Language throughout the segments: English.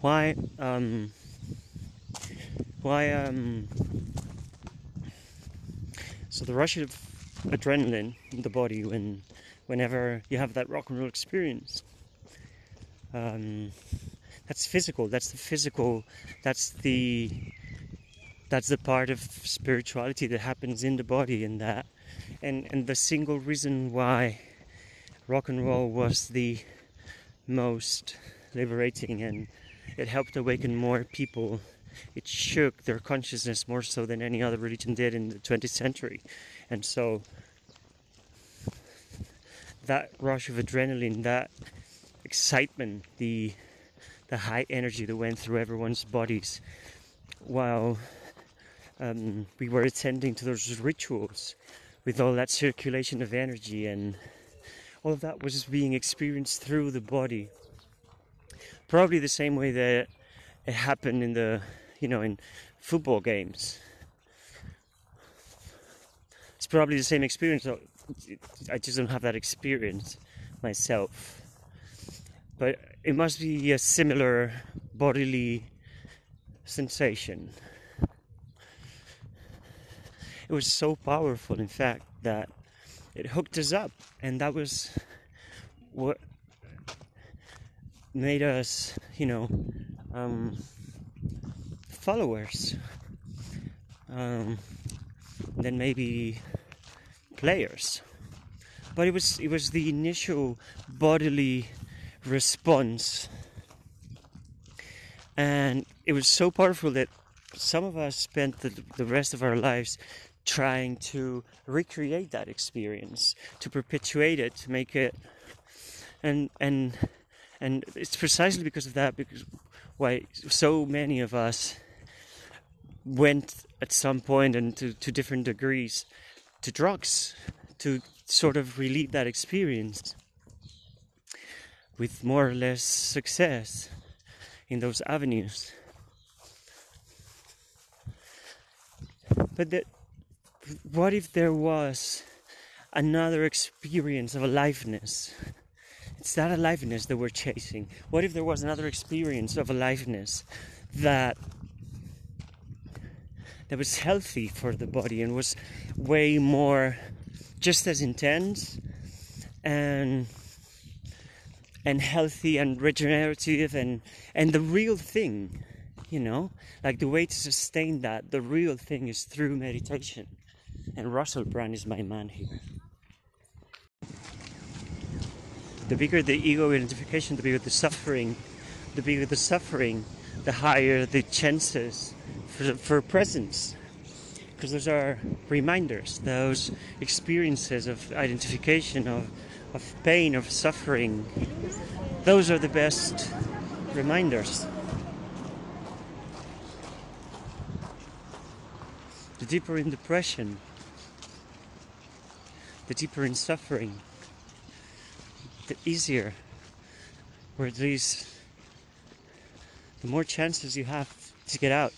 why um, why um, so the rush of adrenaline in the body when whenever you have that rock and roll experience um, that's physical that's the physical that's the that's the part of spirituality that happens in the body and that and and the single reason why rock and roll was the most liberating and it helped awaken more people. It shook their consciousness more so than any other religion did in the 20th century. And so that rush of adrenaline that excitement the the high energy that went through everyone's bodies while um, we were attending to those rituals with all that circulation of energy and all of that was being experienced through the body probably the same way that it happened in the you know in football games. It's probably the same experience i just don't have that experience myself. But it must be a similar bodily sensation. It was so powerful, in fact, that it hooked us up, and that was what made us, you know, um, followers. Um, then maybe players. But it was it was the initial bodily response, and it was so powerful that some of us spent the, the rest of our lives trying to recreate that experience, to perpetuate it, to make it, and and and it's precisely because of that because why so many of us went at some point and to, to different degrees to drugs to sort of relieve that experience with more or less success in those avenues. But that what if there was another experience of aliveness? It's that aliveness that we're chasing. What if there was another experience of aliveness that that was healthy for the body and was way more just as intense and and healthy and regenerative and and the real thing you know like the way to sustain that the real thing is through meditation and Russell Brand is my man here. The bigger the ego identification, the bigger the suffering. The bigger the suffering, the higher the chances for, for presence. Because those are reminders, those experiences of identification, of, of pain, of suffering. Those are the best reminders. The deeper in depression, the deeper in suffering, the easier, or at least the more chances you have to get out.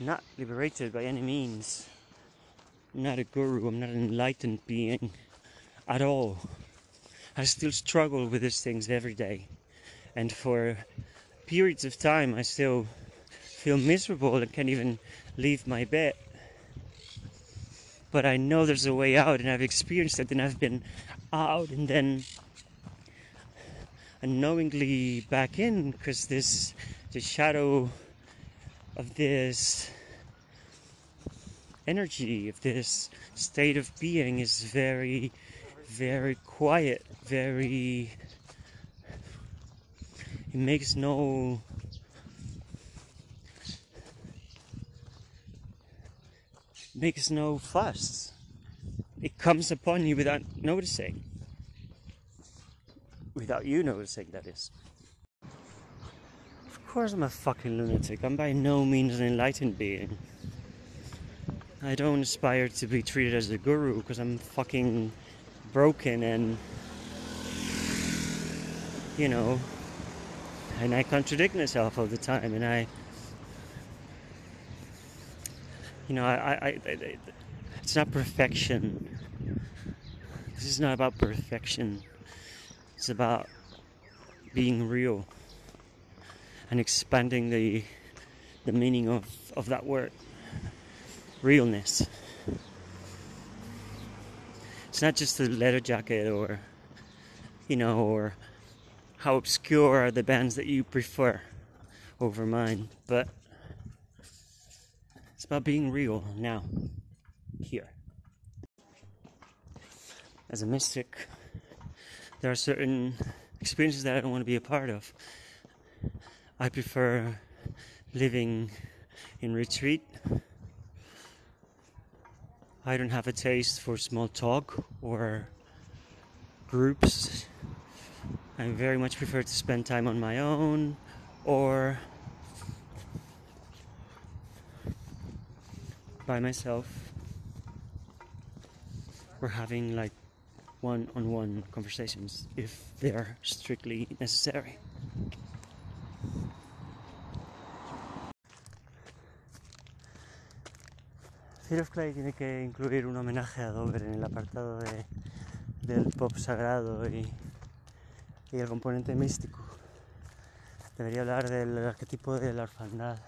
not liberated by any means. I'm not a guru, I'm not an enlightened being at all. I still struggle with these things every day. And for periods of time, I still feel miserable and can't even leave my bed but I know there's a way out, and I've experienced it, and I've been out, and then unknowingly back in because this the shadow of this energy of this state of being is very very quiet very it makes no makes no fuss. It comes upon you without noticing. Without you noticing, that is. Of course, I'm a fucking lunatic. I'm by no means an enlightened being. I don't aspire to be treated as a guru because I'm fucking broken and. You know. And I contradict myself all the time and I you know, I, I, I, it's not perfection. This is not about perfection. It's about being real and expanding the the meaning of, of that word realness it's not just the leather jacket or you know or how obscure are the bands that you prefer over mine but about being real now here as a mystic there are certain experiences that I don't want to be a part of. I prefer living in retreat. I don't have a taste for small talk or groups. I very much prefer to spend time on my own or by myself. We're having like one on one conversations if they are strictly necessary. Fear of Clay tiene que incluir un homenaje a Dover en el apartado de, del pop sagrado y, y el componente místico. Debería hablar del arquetipo de la orfandad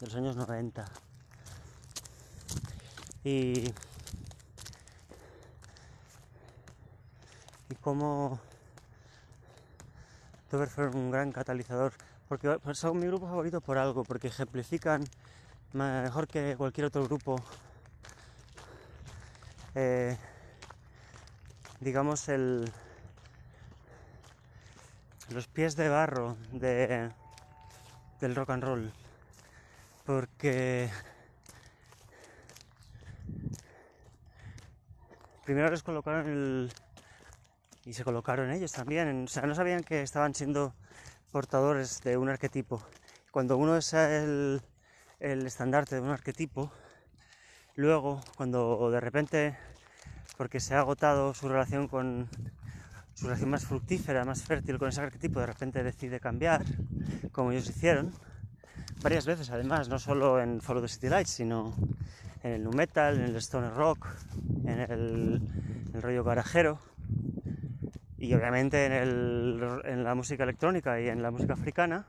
de los años 90. Y y cómo Dover fue un gran catalizador, porque son mi grupo favorito por algo, porque ejemplifican mejor que cualquier otro grupo, eh, digamos, el, los pies de barro de, del rock and roll, porque primero les colocaron el y se colocaron ellos también. O sea, no sabían que estaban siendo portadores de un arquetipo. Cuando uno es el, el estandarte de un arquetipo, luego cuando de repente, porque se ha agotado su relación con su relación más fructífera, más fértil con ese arquetipo, de repente decide cambiar, como ellos hicieron, varias veces además, no solo en Follow the City Lights, sino en el nu metal, en el stoner rock, en el, rollo garajero, y obviamente en, el, la música electrónica y en la música africana,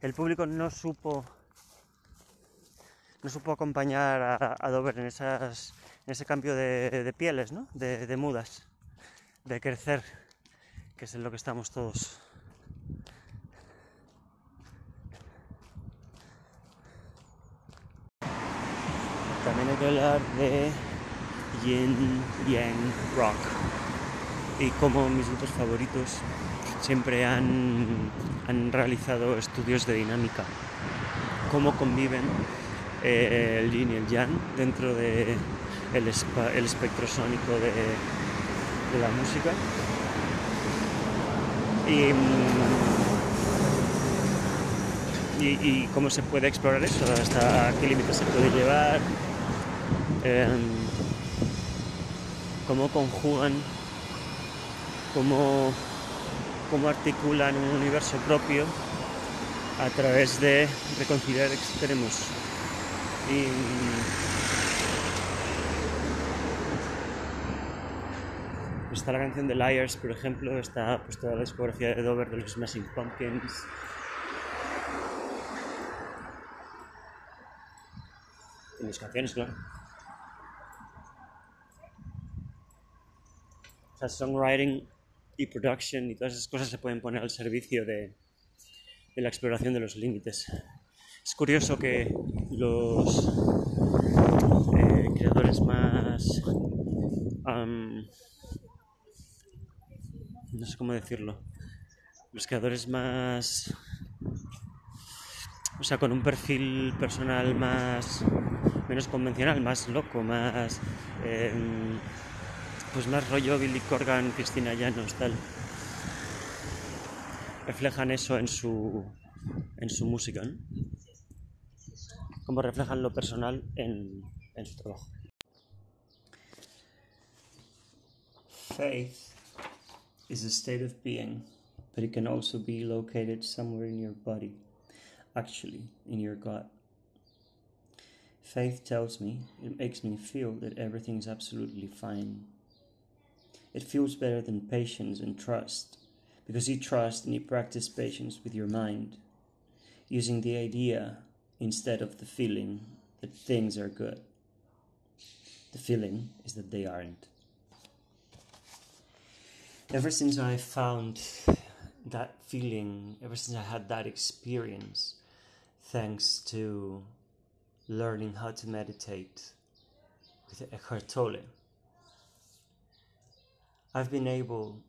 el público no supo no supo acompañar a, a Dover en, esas, en ese cambio de, de pieles, ¿no? de, de, mudas, de crecer, que es en lo que estamos todos. También hay que hablar de yin yang rock. Y como mis grupos favoritos siempre han, han realizado estudios de dinámica. Cómo conviven eh, el yin y el yang dentro de el, espectro sónico de, de, la música. Y, y, y, cómo se puede explorar eso hasta qué límites se puede llevar eh, cómo conjugan, cómo, cómo articulan un universo propio a través de reconciliar extremos. Y, está la canción de Liars, por ejemplo, está pues, toda la discografía de Dover de los Smashing Pumpkins. En mis canciones, claro. O sea, songwriting y production y todas esas cosas se pueden poner al servicio de, de la exploración de los límites. Es curioso que los eh, creadores más... Um, no sé cómo decirlo. Los creadores más... O sea, con un perfil personal más... menos convencional, más loco, más... Eh, pues más rollo Billy Corgan, Cristina Llanos, tal. Reflejan eso en su, en su música, ¿no? Como reflejan lo personal en, en su trabajo. Faith is a state of being, but it can also be located somewhere in your body, actually, in your gut. Faith tells me, it makes me feel that everything is absolutely fine. It feels better than patience and trust, because you trust and you practice patience with your mind, using the idea instead of the feeling that things are good. The feeling is that they aren't. Ever since I found that feeling, ever since I had that experience, thanks to learning how to meditate with Eckhart Tolle, I've been able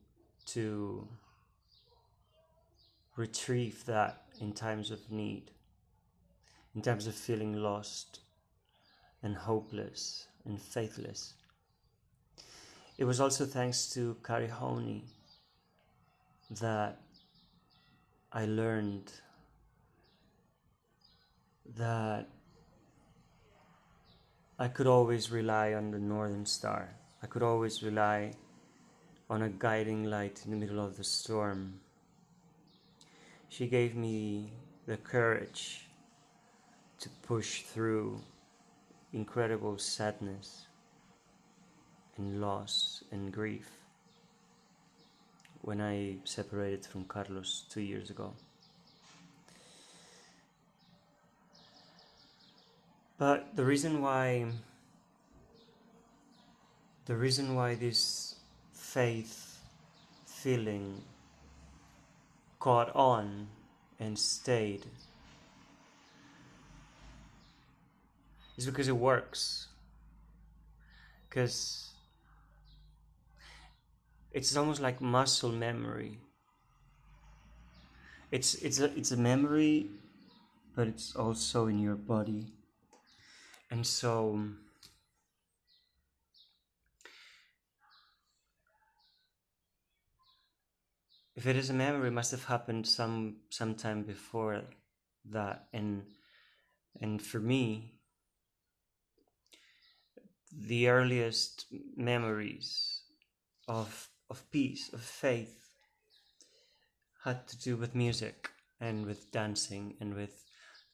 to retrieve that in times of need, in times of feeling lost and hopeless and faithless. It was also thanks to Kari Honey that I learned that I could always rely on the Northern Star. I could always rely on a guiding light in the middle of the storm. She gave me the courage to push through incredible sadness and loss and grief when I separated from Carlos two years ago. But the reason why the reason why this faith feeling caught on and stayed is because it works. Because it's almost like muscle memory. It's it's a it's a memory, but it's also in your body, and so. If it is a memory, it must have happened some sometime before that, and and for me, the earliest memories of of peace, of faith, had to do with music and with dancing and with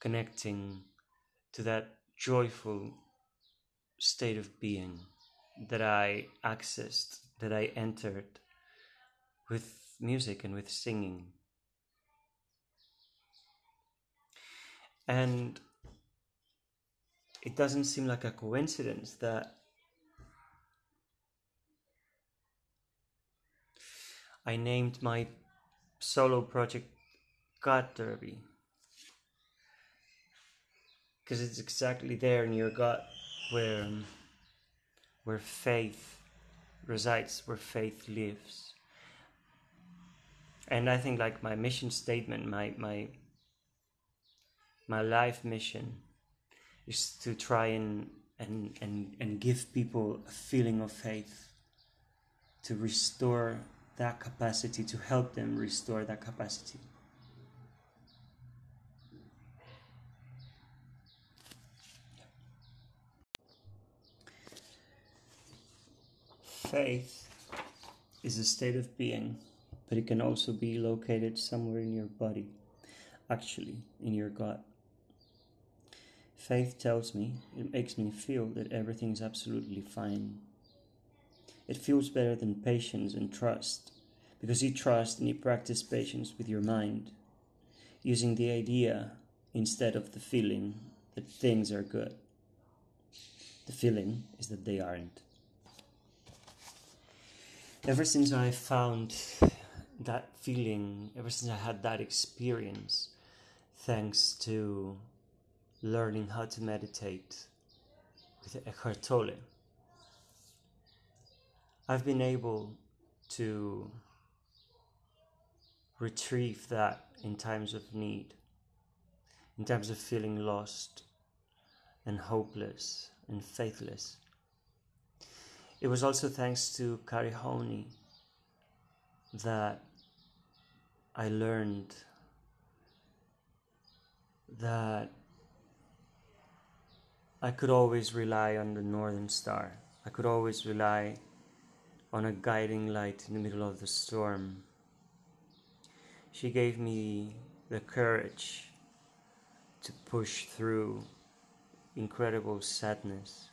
connecting to that joyful state of being that I accessed, that I entered with music and with singing. And it doesn't seem like a coincidence that I named my solo project God Derby because it's exactly there in your gut where um, where faith resides, where faith lives. And I think like my mission statement, my my my life mission is to try and and and, and give people a feeling of faith to restore that capacity, to help them restore that capacity. Faith is a state of being, but it can also be located somewhere in your body, actually, in your gut. Faith tells me, it makes me feel that everything is absolutely fine it feels better than patience and trust, because you trust and you practice patience with your mind, using the idea instead of the feeling that things are good. The feeling is that they aren't. Ever since I found that feeling, ever since I had that experience, thanks to learning how to meditate with Eckhart Tolle, I've been able to retrieve that in times of need, in times of feeling lost and hopeless and faithless. It was also thanks to Kari Honey that I learned that I could always rely on the Northern Star. I could always rely on a guiding light in the middle of the storm. She gave me the courage to push through incredible sadness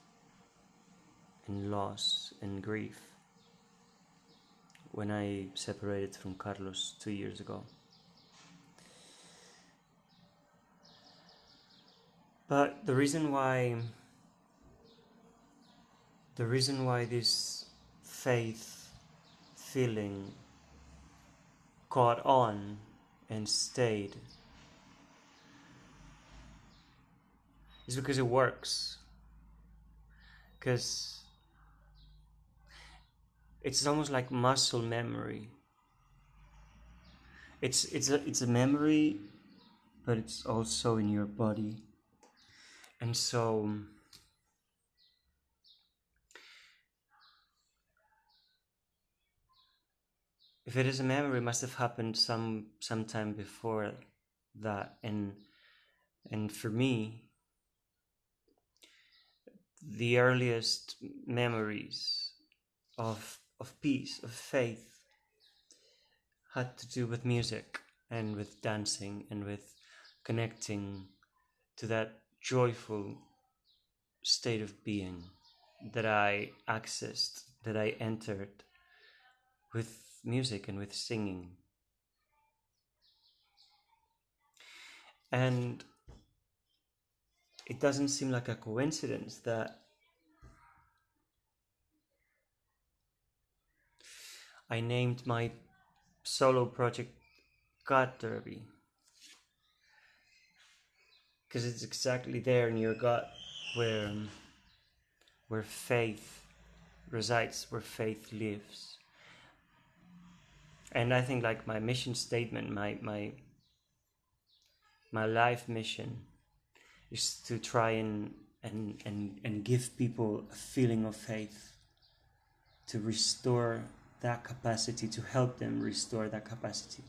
and loss and grief when I separated from Carlos two years ago. But the reason why the reason why this faith feeling caught on and stayed is because it works. Because it's almost like muscle memory. It's it's a it's a memory, but it's also in your body, and so. If it is a memory, it must have happened some sometime before that, and and for me, the earliest memories of of peace, of faith, had to do with music and with dancing and with connecting to that joyful state of being that I accessed, that I entered with music and with singing. And it doesn't seem like a coincidence that I named my solo project God Derby because it's exactly there in your gut where um, where faith resides, where faith lives. And I think like my mission statement, my my my life mission is to try and and and, and give people a feeling of faith to restore that capacity to help them restore that capacity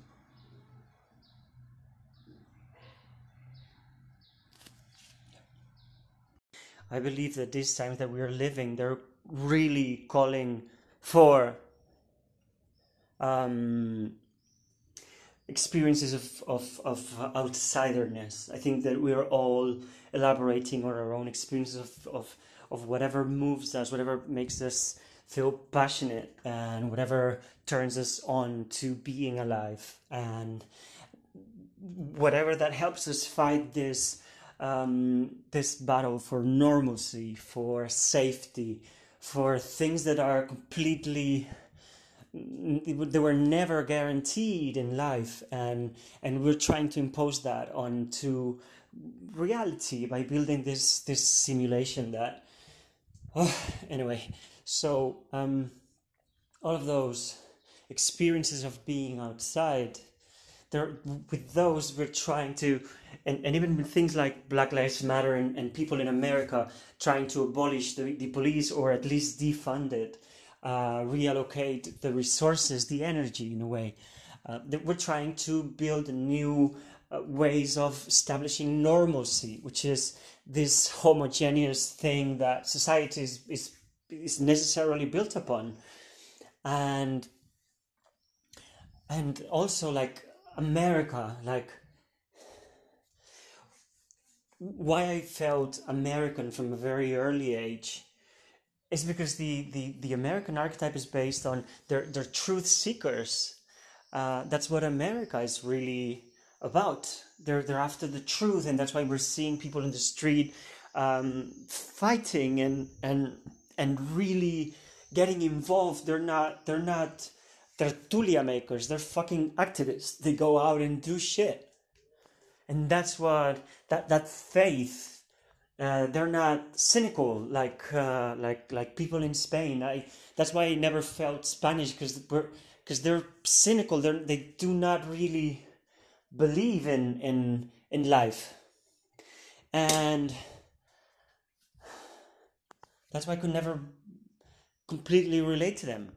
I believe that these times that we are living, they're really calling for um, experiences of, of, of outsiderness. I think that we are all elaborating on our own experiences of, of, of whatever moves us, whatever makes us feel passionate, and whatever turns us on to being alive, and whatever that helps us fight this um, this battle for normalcy, for safety, for things that are completely they were never guaranteed in life. And and we're trying to impose that onto reality by building this this simulation that oh, anyway so um, all of those experiences of being outside there with those we're trying to and, and even with things like black lives matter and, and people in america trying to abolish the, the police or at least defund it uh, reallocate the resources, the energy in a way. Uh, that we're trying to build new uh, ways of establishing normalcy, which is this homogeneous thing that society is, is, is necessarily built upon. And and also like America, like why I felt American from a very early age is because the, the, the American archetype is based on their, their truth seekers. Uh, that's what America is really about. They're, they're after the truth, and that's why we're seeing people in the street um, fighting and, and, and really getting involved. They're not, they're not tertulia makers, they're fucking activists. They go out and do shit. And that's what, that, that faith uh, they're not cynical like uh, like like people in Spain. I that's why I never felt Spanish because we're because they're cynical. They they do not really believe in in in life, and that's why I could never completely relate to them